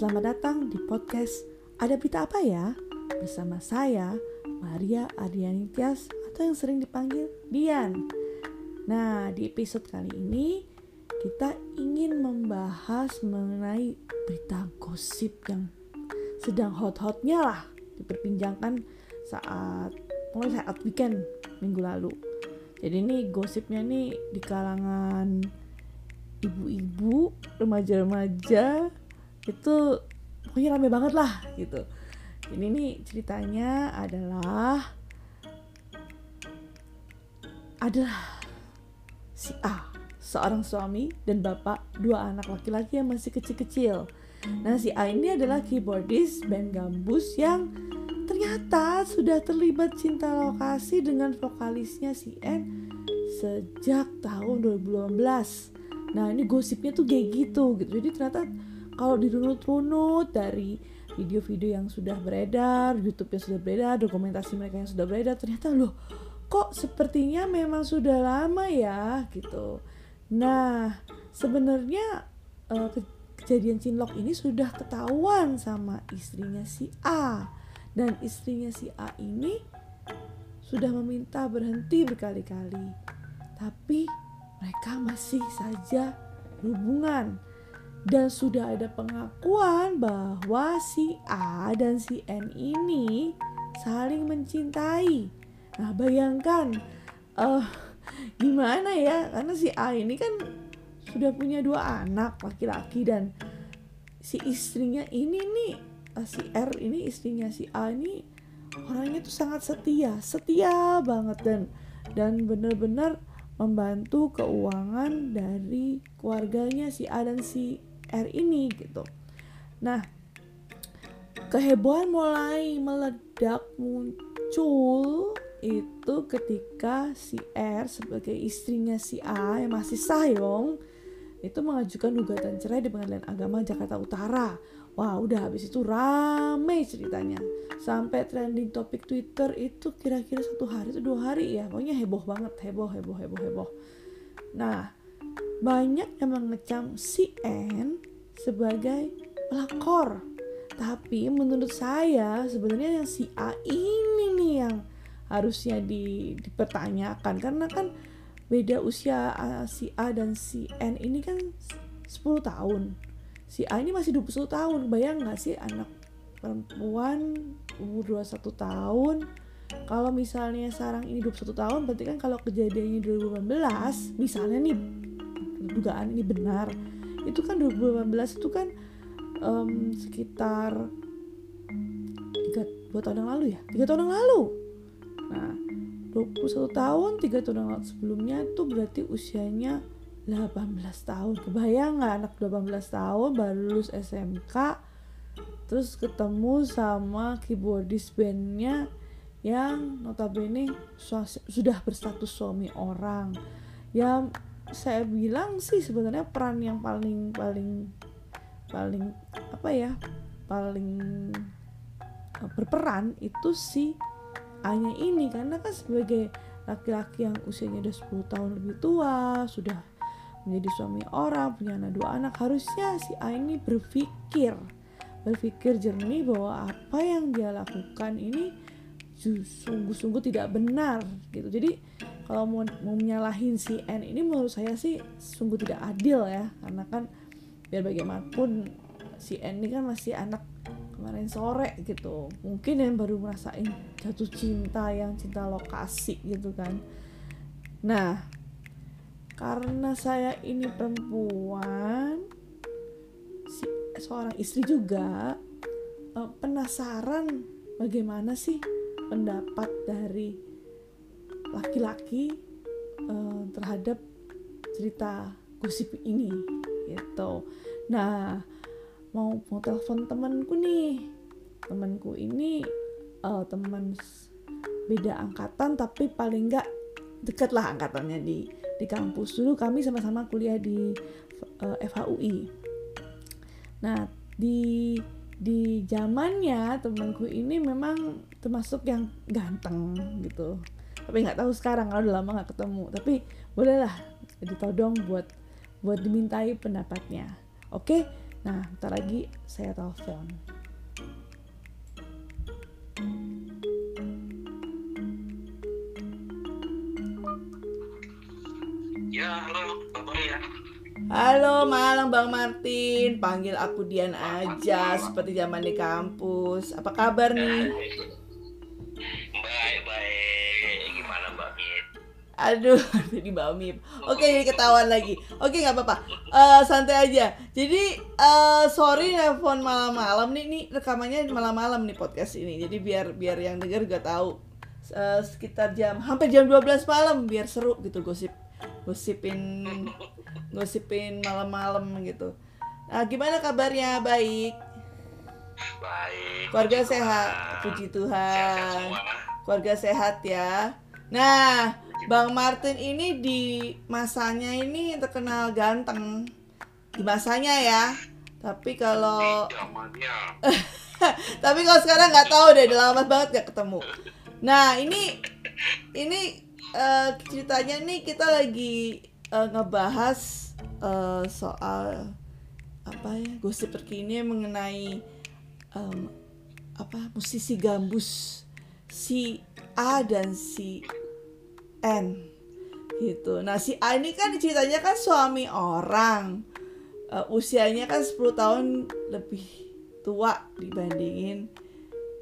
Selamat datang di podcast Ada Berita Apa Ya? Bersama saya, Maria Adriani Tias atau yang sering dipanggil Dian. Nah, di episode kali ini kita ingin membahas mengenai berita gosip yang sedang hot-hotnya lah diperbincangkan saat mulai saat weekend minggu lalu. Jadi ini gosipnya nih di kalangan ibu-ibu, remaja-remaja itu pokoknya rame banget lah gitu. Ini nih ceritanya adalah adalah si A seorang suami dan bapak dua anak laki-laki yang masih kecil-kecil. Nah si A ini adalah keyboardist band gambus yang ternyata sudah terlibat cinta lokasi dengan vokalisnya si N sejak tahun 2018 nah ini gosipnya tuh kayak gitu gitu. Jadi ternyata kalau dirunut-runut dari video-video yang sudah beredar, YouTube yang sudah beredar, dokumentasi mereka yang sudah beredar, ternyata loh kok sepertinya memang sudah lama ya? Gitu. Nah sebenarnya uh, kejadian cinlok ini sudah ketahuan sama istrinya si A. Dan istrinya si A ini sudah meminta berhenti berkali-kali, tapi mereka masih saja berhubungan dan sudah ada pengakuan bahwa si A dan si N ini saling mencintai. Nah, bayangkan uh, gimana ya? Karena si A ini kan sudah punya dua anak laki-laki dan si istrinya ini nih uh, si R ini istrinya si A ini orangnya tuh sangat setia, setia banget dan dan benar-benar membantu keuangan dari keluarganya si A dan si R ini gitu. Nah, kehebohan mulai meledak muncul itu ketika si R sebagai istrinya si A yang masih sayong itu mengajukan gugatan cerai di Pengadilan Agama Jakarta Utara. Wah, udah habis itu rame ceritanya. Sampai trending topik Twitter itu kira-kira satu hari itu dua hari ya. Pokoknya heboh banget, heboh, heboh, heboh, heboh. Nah, banyak yang mengecam si N sebagai pelakor. Tapi menurut saya sebenarnya yang si A ini nih yang harusnya di, dipertanyakan karena kan beda usia si A dan si N ini kan 10 tahun. Si A ini masih 21 tahun. Bayang nggak sih anak perempuan umur 21 tahun kalau misalnya sarang ini 21 tahun berarti kan kalau kejadiannya 2018 misalnya nih dugaan ini benar itu kan 2018 itu kan um, sekitar tiga dua tahun yang lalu ya? Tiga tahun yang lalu. Nah 21 tahun tiga tahun yang lalu sebelumnya itu berarti usianya 18 tahun. Kebayang nggak anak 18 tahun baru lulus SMK terus ketemu sama keyboardist bandnya yang notabene sudah berstatus suami orang ya saya bilang sih sebenarnya peran yang paling paling paling apa ya paling eh, berperan itu si Anya ini. Karena kan sebagai laki-laki yang usianya udah 10 tahun lebih tua sudah menjadi suami orang punya anak dua anak harusnya si A ini berpikir berpikir jernih bahwa apa yang dia lakukan ini sungguh-sungguh tidak benar gitu. Jadi kalau mau, mau menyalahin si N ini menurut saya sih sungguh tidak adil ya. Karena kan biar bagaimanapun si N ini kan masih anak kemarin sore gitu. Mungkin yang baru merasain jatuh cinta yang cinta lokasi gitu kan. Nah karena saya ini perempuan si seorang istri juga uh, penasaran bagaimana sih pendapat dari laki-laki uh, terhadap cerita gosip ini gitu. Nah mau mau telepon temanku nih. Temanku ini uh, teman beda angkatan tapi paling enggak deket lah angkatannya di di kampus. Dulu kami sama-sama kuliah di uh, eh, FHUI nah di di zamannya temanku ini memang termasuk yang ganteng gitu tapi nggak tahu sekarang kalau udah lama nggak ketemu tapi bolehlah ditodong buat buat dimintai pendapatnya oke Nah, ntar lagi saya telepon. Ya, halo, kabar ya? Halo malam Bang Martin, panggil aku Dian aja seperti zaman di kampus. Apa kabar nih? Aduh, jadi Mbak Mip. Oke, jadi ketahuan lagi. Oke, nggak apa-apa. Eh, santai aja. Jadi, eh sorry nelfon malam-malam nih, nih rekamannya malam-malam nih podcast ini. Jadi biar biar yang denger gak tahu Eh, sekitar jam hampir jam 12 malam biar seru gitu gosip gosipin gosipin malam-malam gitu. Nah, gimana kabarnya? Baik. Baik. Keluarga sehat, puji Tuhan. Keluarga sehat ya. Nah, Bang Martin ini di masanya ini terkenal ganteng. Di masanya ya. Tapi kalau tapi kalau sekarang nggak tahu deh, udah lama banget gak ketemu. Nah, ini ini eh, ceritanya nih kita lagi eh, ngebahas eh, soal apa ya gosip terkini mengenai em, apa musisi gambus si A dan si N gitu. Nah si A ini kan ceritanya kan suami orang Eh, usianya kan 10 tahun lebih tua dibandingin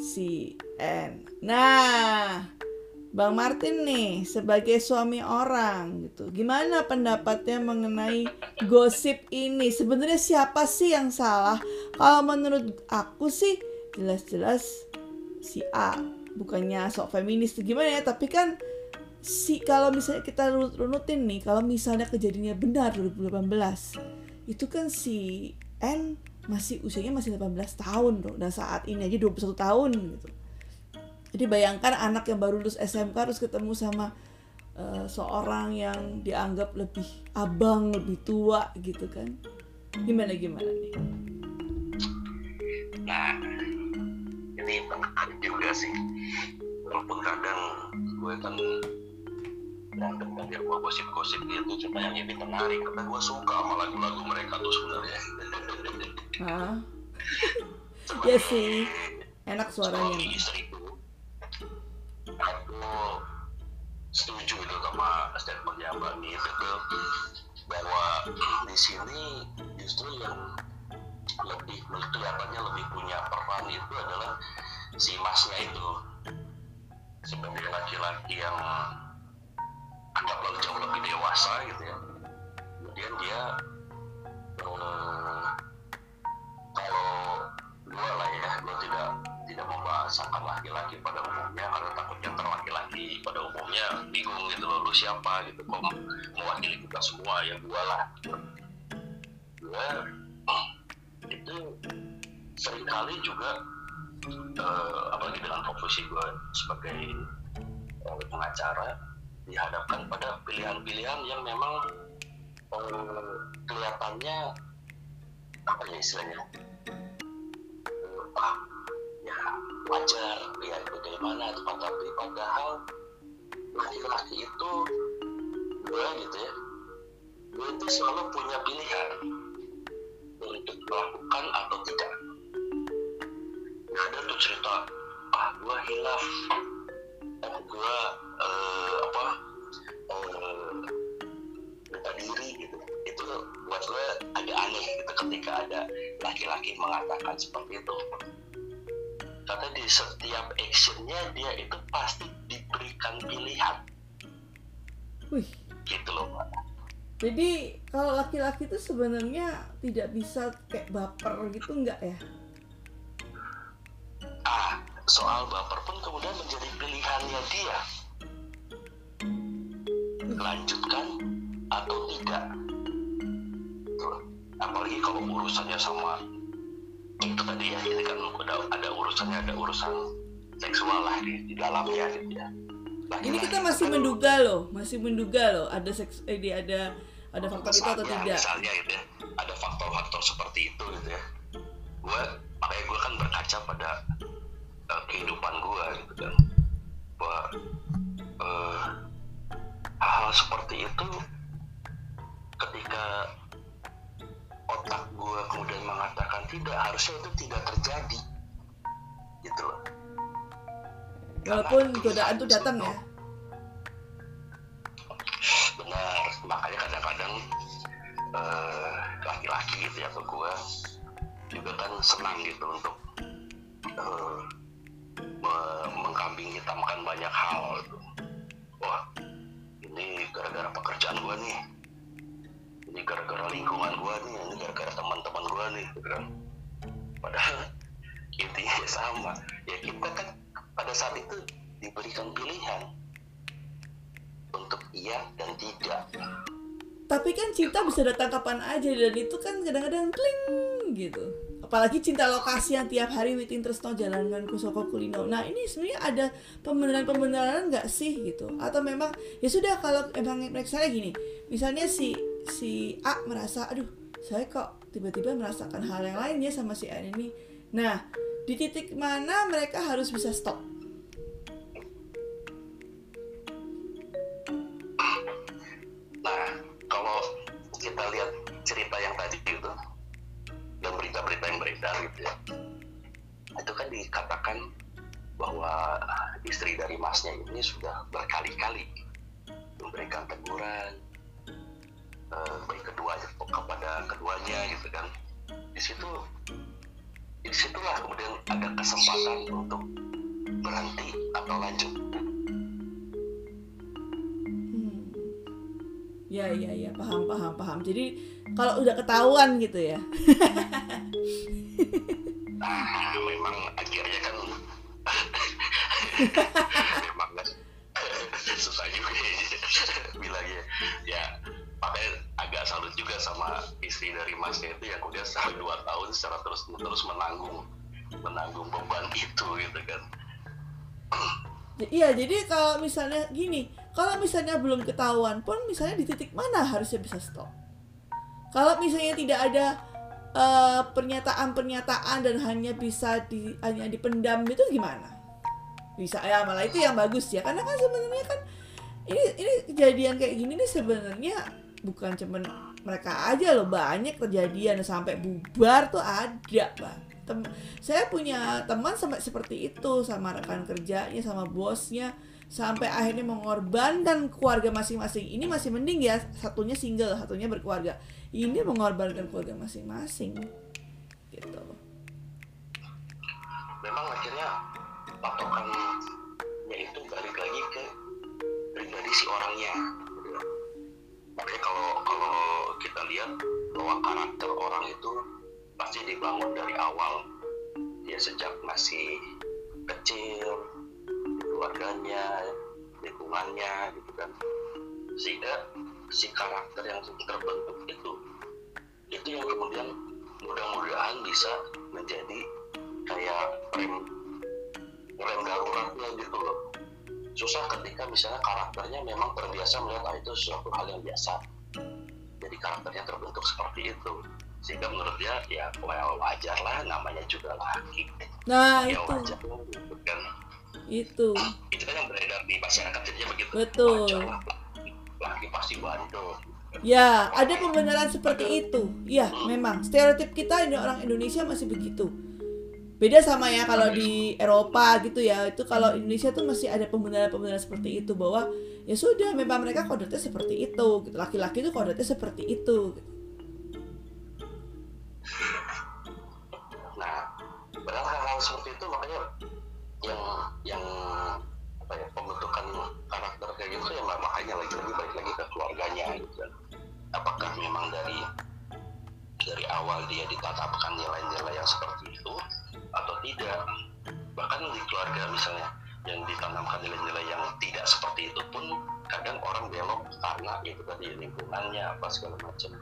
si N. Nah, Bang Martin nih sebagai suami orang gitu. Gimana pendapatnya mengenai gosip ini? Sebenarnya siapa sih yang salah? Kalau menurut aku sih jelas-jelas si A bukannya sok feminis gimana ya, tapi kan si kalau misalnya kita runut-runutin nih, kalau misalnya kejadiannya benar 2018, itu kan si N masih usianya masih 18 tahun loh dan saat ini aja 21 tahun gitu. Jadi bayangkan anak yang baru lulus SMK harus ketemu sama eh, seorang yang dianggap lebih abang, lebih tua gitu kan. Gimana gimana nih? Nah, ini menarik juga sih. Walaupun kadang gue kan yang dengar ya gue gosip-gosip gitu cuma yang ini menarik karena gue suka sama lagu-lagu mereka tuh sebenarnya Hah? Ya sih. Enak suaranya. istri aku setuju itu sama statementnya Mbak Nif itu bahwa di sini justru yang lebih kelihatannya lebih punya peran itu adalah si masnya itu sebagai laki-laki yang dewasa gitu ya. Kemudian dia eh, kalau dua lah ya dia tidak tidak membahasakan laki-laki pada umumnya karena takutnya ntar laki-laki pada umumnya bingung gitu loh lu siapa gitu kok mewakili kita semua ya gua lah. Gua itu sering kali juga eh, apalagi dengan profesi gua sebagai eh, pengacara dihadapkan pada pilihan-pilihan yang memang eh, kelihatannya apa ya istilahnya? Ah ya wajar ya bagaimana tapi padahal laki-laki itu gue gitu ya gue itu selalu punya pilihan untuk melakukan atau tidak. Ada tuh cerita ah gue hilaf gue eh, apa lupa diri gitu. Itu buat gue agak aneh gitu ketika ada laki-laki mengatakan seperti itu. Karena di setiap actionnya dia itu pasti diberikan pilihan. Wih, gitu loh jadi kalau laki-laki itu sebenarnya tidak bisa kayak baper gitu enggak ya? ah soal baper pun kemudian menjadi pilihannya dia lanjutkan atau tidak. Apalagi kalau urusannya sama itu tadi ya ini kan ada ada urusannya ada urusan seksual lah di, di dalamnya gitu ya. Ini Laki-laki kita masih kan menduga loh, masih menduga loh ada seks eh dia ada ada faktor itu atau tidak. misalnya gitu ya ada faktor-faktor seperti itu gitu ya. Gue makanya gue kan berkaca pada eh, kehidupan gue gitu kan seperti itu ketika otak gue kemudian mengatakan tidak harusnya itu tidak terjadi. Gitu loh. Walaupun godaan tuh datang ya. Benar makanya kadang-kadang eh, laki-laki gitu ya atau gue juga kan senang gitu untuk me- mengkambing hitamkan banyak hal gitu. wah ini gara-gara pekerjaan gue nih. Ini gara-gara lingkungan gue nih ini gara-gara teman-teman gue nih gitu kan. Padahal intinya ya sama. Ya kita kan pada saat itu diberikan pilihan untuk iya dan tidak. Tapi kan cinta bisa datang kapan aja dan itu kan kadang-kadang kling gitu apalagi cinta lokasi yang tiap hari Witin Tresno jalankan ku Soko Kulino. Nah ini sebenarnya ada pembenaran-pembenaran nggak sih gitu? Atau memang ya sudah kalau emang misalnya gini. Misalnya si si A merasa aduh saya kok tiba-tiba merasakan hal yang lain ya sama si A ini. Nah di titik mana mereka harus bisa stop sudah berkali-kali memberikan teguran eh, baik kedua kepada keduanya gitu kan. Di situ di situlah kemudian ada kesempatan untuk berhenti atau lanjut. Hmm. Ya ya ya paham paham paham. Jadi kalau udah ketahuan gitu ya. Nah, memang akhirnya kan susah juga ya bilangnya ya makanya agak salut juga sama istri dari masnya itu yang udah selama dua tahun secara terus terus menanggung menanggung beban itu gitu kan Iya, jadi kalau misalnya gini, kalau misalnya belum ketahuan pun misalnya di titik mana harusnya bisa stop. Kalau misalnya tidak ada eh, pernyataan-pernyataan dan hanya bisa di hanya dipendam itu gimana? Bisa ya malah itu yang bagus ya. Karena kan sebenarnya kan ini ini kejadian kayak gini nih sebenarnya bukan cuman mereka aja loh banyak kejadian sampai bubar tuh ada bang Tem- saya punya teman sampai seperti itu sama rekan kerjanya sama bosnya sampai akhirnya mengorbankan keluarga masing-masing. Ini masih mending ya satunya single satunya berkeluarga. Ini mengorbankan keluarga masing-masing gitu. Memang akhirnya patokannya itu balik lagi ke pribadi si orangnya. Makanya kalau kalau kita lihat bahwa karakter orang itu pasti dibangun dari awal. Dia sejak masih kecil keluarganya lingkungannya gitu kan. Sehingga si karakter yang terbentuk itu itu yang kemudian mudah-mudahan bisa menjadi kayak rem rem daruratnya gitu loh. Susah ketika misalnya karakternya memang terbiasa melihat ah, itu suatu hal yang biasa. Jadi karakternya terbentuk seperti itu. Sehingga menurut dia ya well, wajar lah namanya juga laki. Nah ya itu. wajar gitu kan. Itu. Itu kan yang beredar di masyarakat jadinya begitu. Betul. wajar lah laki, laki pasti bandel. Ya ada pembenaran seperti itu. Ya memang. Stereotip kita ini orang Indonesia masih begitu beda sama ya kalau di Eropa gitu ya itu kalau Indonesia tuh masih ada pembenaran-pembenaran seperti itu bahwa ya sudah memang mereka kodratnya seperti itu gitu laki-laki itu kodratnya seperti itu gitu. Nah, hal-hal seperti itu makanya yang yang apa ya pembentukan karakter kayak gitu ya makanya lagi-lagi balik lagi ke keluarganya gitu. Apakah memang dari dari awal dia ditanamkan nilai-nilai yang seperti itu atau tidak? Bahkan di keluarga misalnya yang ditanamkan nilai-nilai yang tidak seperti itu pun kadang orang belok karena itu tadi lingkungannya apa segala macam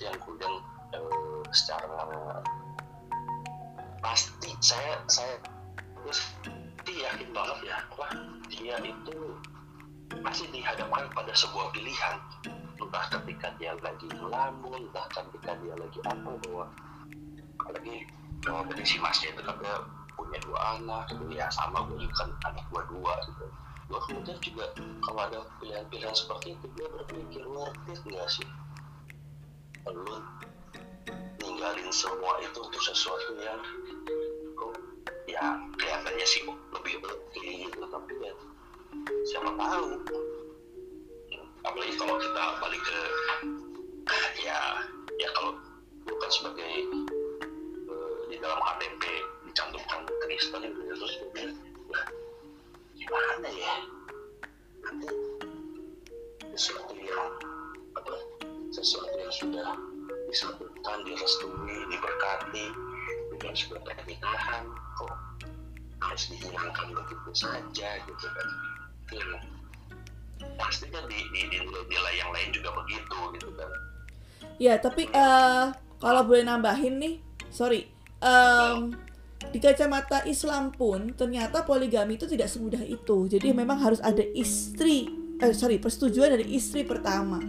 yang kemudian eh, secara pasti saya saya pasti yakin banget ya wah dia itu pasti dihadapkan pada sebuah pilihan. Entah ketika dia lagi melamun entah ketika dia lagi apa bahwa apalagi kalau dari si masnya itu kan punya dua anak gitu. Ya sama gue juga kan anak gue dua gitu. Gue kemudian juga kalau ada pilihan-pilihan seperti itu dia berpikir worth it nggak sih? Lu modalin semua itu untuk sesuatu yang ya kelihatannya sih lebih tahu. Apalagi kalau kita balik ke ya ya kalau bukan sebagai uh, di dalam KTP dicantumkan Kristen gitu ya terus gimana ya? Nanti sesuatu yang apa sesuatu yang sudah disebutkan direstui diberkati dengan sebuah pernikahan kok harus dihilangkan begitu saja gitu kan ya, pastinya di, di, di yang lain juga begitu gitu kan. Ya tapi uh, kalau boleh nambahin nih sorry um, di kacamata Islam pun ternyata poligami itu tidak semudah itu. Jadi memang harus ada istri eh sorry persetujuan dari istri pertama.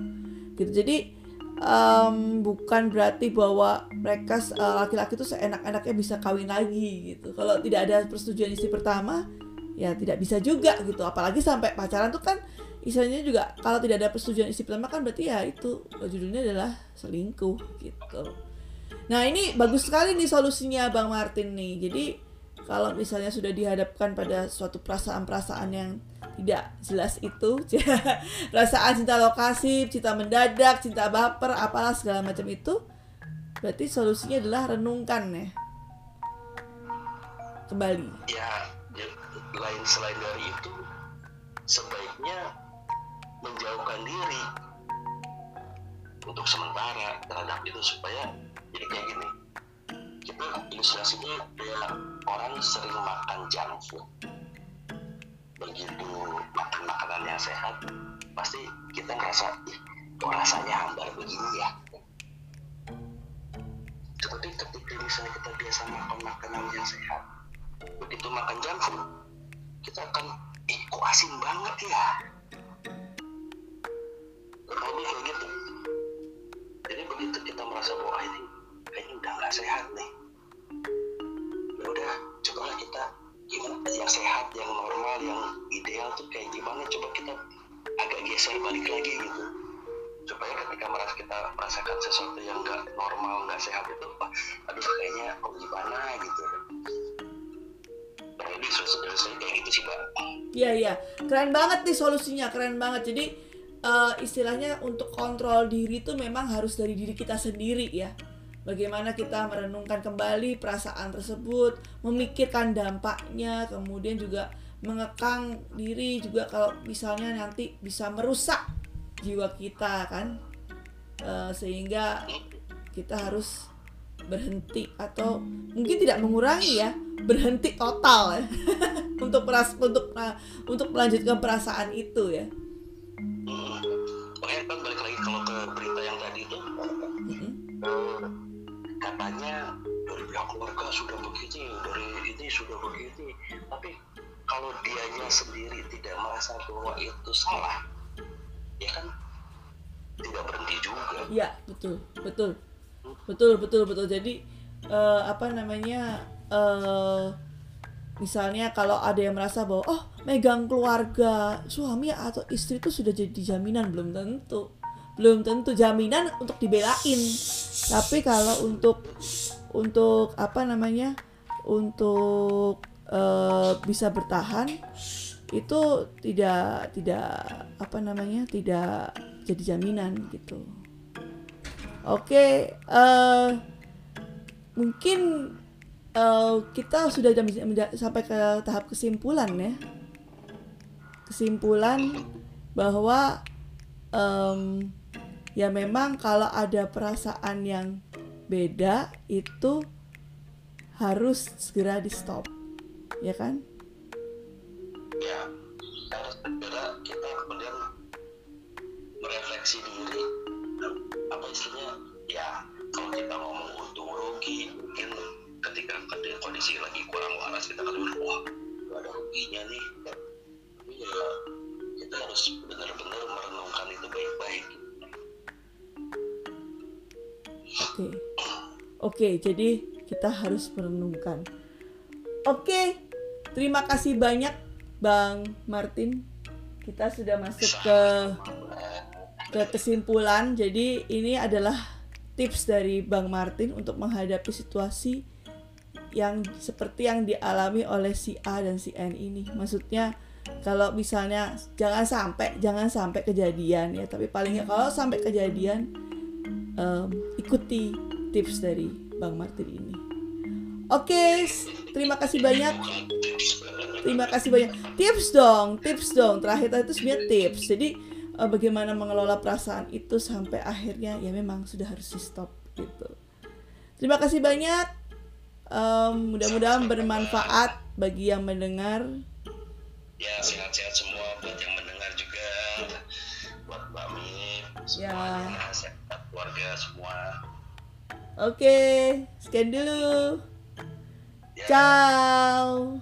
Gitu. Jadi um, bukan berarti bahwa mereka laki laki-laki itu seenak-enaknya bisa kawin lagi gitu. Kalau tidak ada persetujuan istri pertama ya tidak bisa juga gitu. Apalagi sampai pacaran tuh kan istilahnya juga kalau tidak ada persetujuan istri pertama kan berarti ya itu judulnya adalah selingkuh gitu. Nah ini bagus sekali nih solusinya bang Martin nih. Jadi kalau misalnya sudah dihadapkan pada suatu perasaan-perasaan yang tidak jelas itu perasaan cinta lokasi cinta mendadak cinta baper apalah segala macam itu berarti solusinya adalah renungkan ya. Kembali. Ya, lain selain dari itu sebaiknya menjauhkan diri untuk sementara terhadap itu supaya jadi kayak gini. Kita ilustrasinya kayak orang sering makan junk food. Begitu makan makanan yang sehat pasti kita ngerasa ih kok rasanya hambar begini ya? Tetapi ketika misalnya kita biasa makan makanan yang sehat begitu makan junk food kita akan ih kok asin banget ya. Lebih kayak gitu jadi begitu kita merasa bahwa ah, ini kayaknya udah nggak sehat nih. Ya udah cobalah kita gimana yang sehat yang normal yang ideal tuh kayak gimana? Coba kita agak geser balik lagi gitu. Supaya ketika merasa kita merasakan sesuatu yang nggak normal nggak sehat itu aduh kayaknya kok gimana? gitu ini solusinya kayak gitu sih mbak. Iya iya. Keren banget nih solusinya keren banget. Jadi uh, istilahnya untuk kontrol diri itu memang harus dari diri kita sendiri ya. Bagaimana kita merenungkan kembali perasaan tersebut, memikirkan dampaknya, kemudian juga mengekang diri juga kalau misalnya nanti bisa merusak jiwa kita kan, e, sehingga kita harus berhenti atau mungkin tidak mengurangi ya, berhenti total ya untuk peras untuk uh, untuk melanjutkan perasaan itu ya. Hmm. Makanya kan balik lagi kalau ke berita yang tadi itu. Mm -hmm katanya dari pihak keluarga sudah begini dari ini sudah begini tapi kalau dianya sendiri tidak merasa bahwa itu salah ya kan tidak berhenti juga ya betul betul betul betul betul. Jadi uh, apa namanya uh, misalnya kalau ada yang merasa bahwa oh megang keluarga suami atau istri itu sudah jadi jaminan. Belum tentu. Belum tentu jaminan untuk dibelain. Tapi kalau untuk untuk apa namanya untuk uh, bisa bertahan itu tidak tidak apa namanya tidak jadi jaminan gitu oke uh, mungkin uh, kita sudah sampai ke tahap kesimpulan ya. Kesimpulan bahwa um, ya memang kalau ada perasaan yang beda itu harus segera di stop ya kan? Ya harus segera kita kemudian merefleksi diri kita ngomong untung rugi mungkin ketika kondisi lagi kurang waras kita kan wah ada ruginya nih tapi ya kita harus benar-benar merenungkan itu baik-baik Oke. Oke, jadi kita harus merenungkan. Oke. Terima kasih banyak Bang Martin. Kita sudah masuk ke ke kesimpulan. Jadi ini adalah tips dari Bang Martin untuk menghadapi situasi yang seperti yang dialami oleh si A dan si N ini. Maksudnya kalau misalnya jangan sampai jangan sampai kejadian ya, tapi palingnya kalau sampai kejadian um, ikuti tips dari Bang Martin ini. Oke, terima kasih banyak. Terima kasih banyak. Tips dong, tips dong. Terakhir itu sebenarnya tips. Jadi uh, bagaimana mengelola perasaan itu sampai akhirnya ya memang sudah harus di stop gitu. Terima kasih banyak. Um, mudah-mudahan bermanfaat bagi yang mendengar. Ya sehat-sehat semua buat yang mendengar juga buat Mbak Mi, Ya. sehat keluarga semua. Oke, sekian dulu. Ya. Ciao.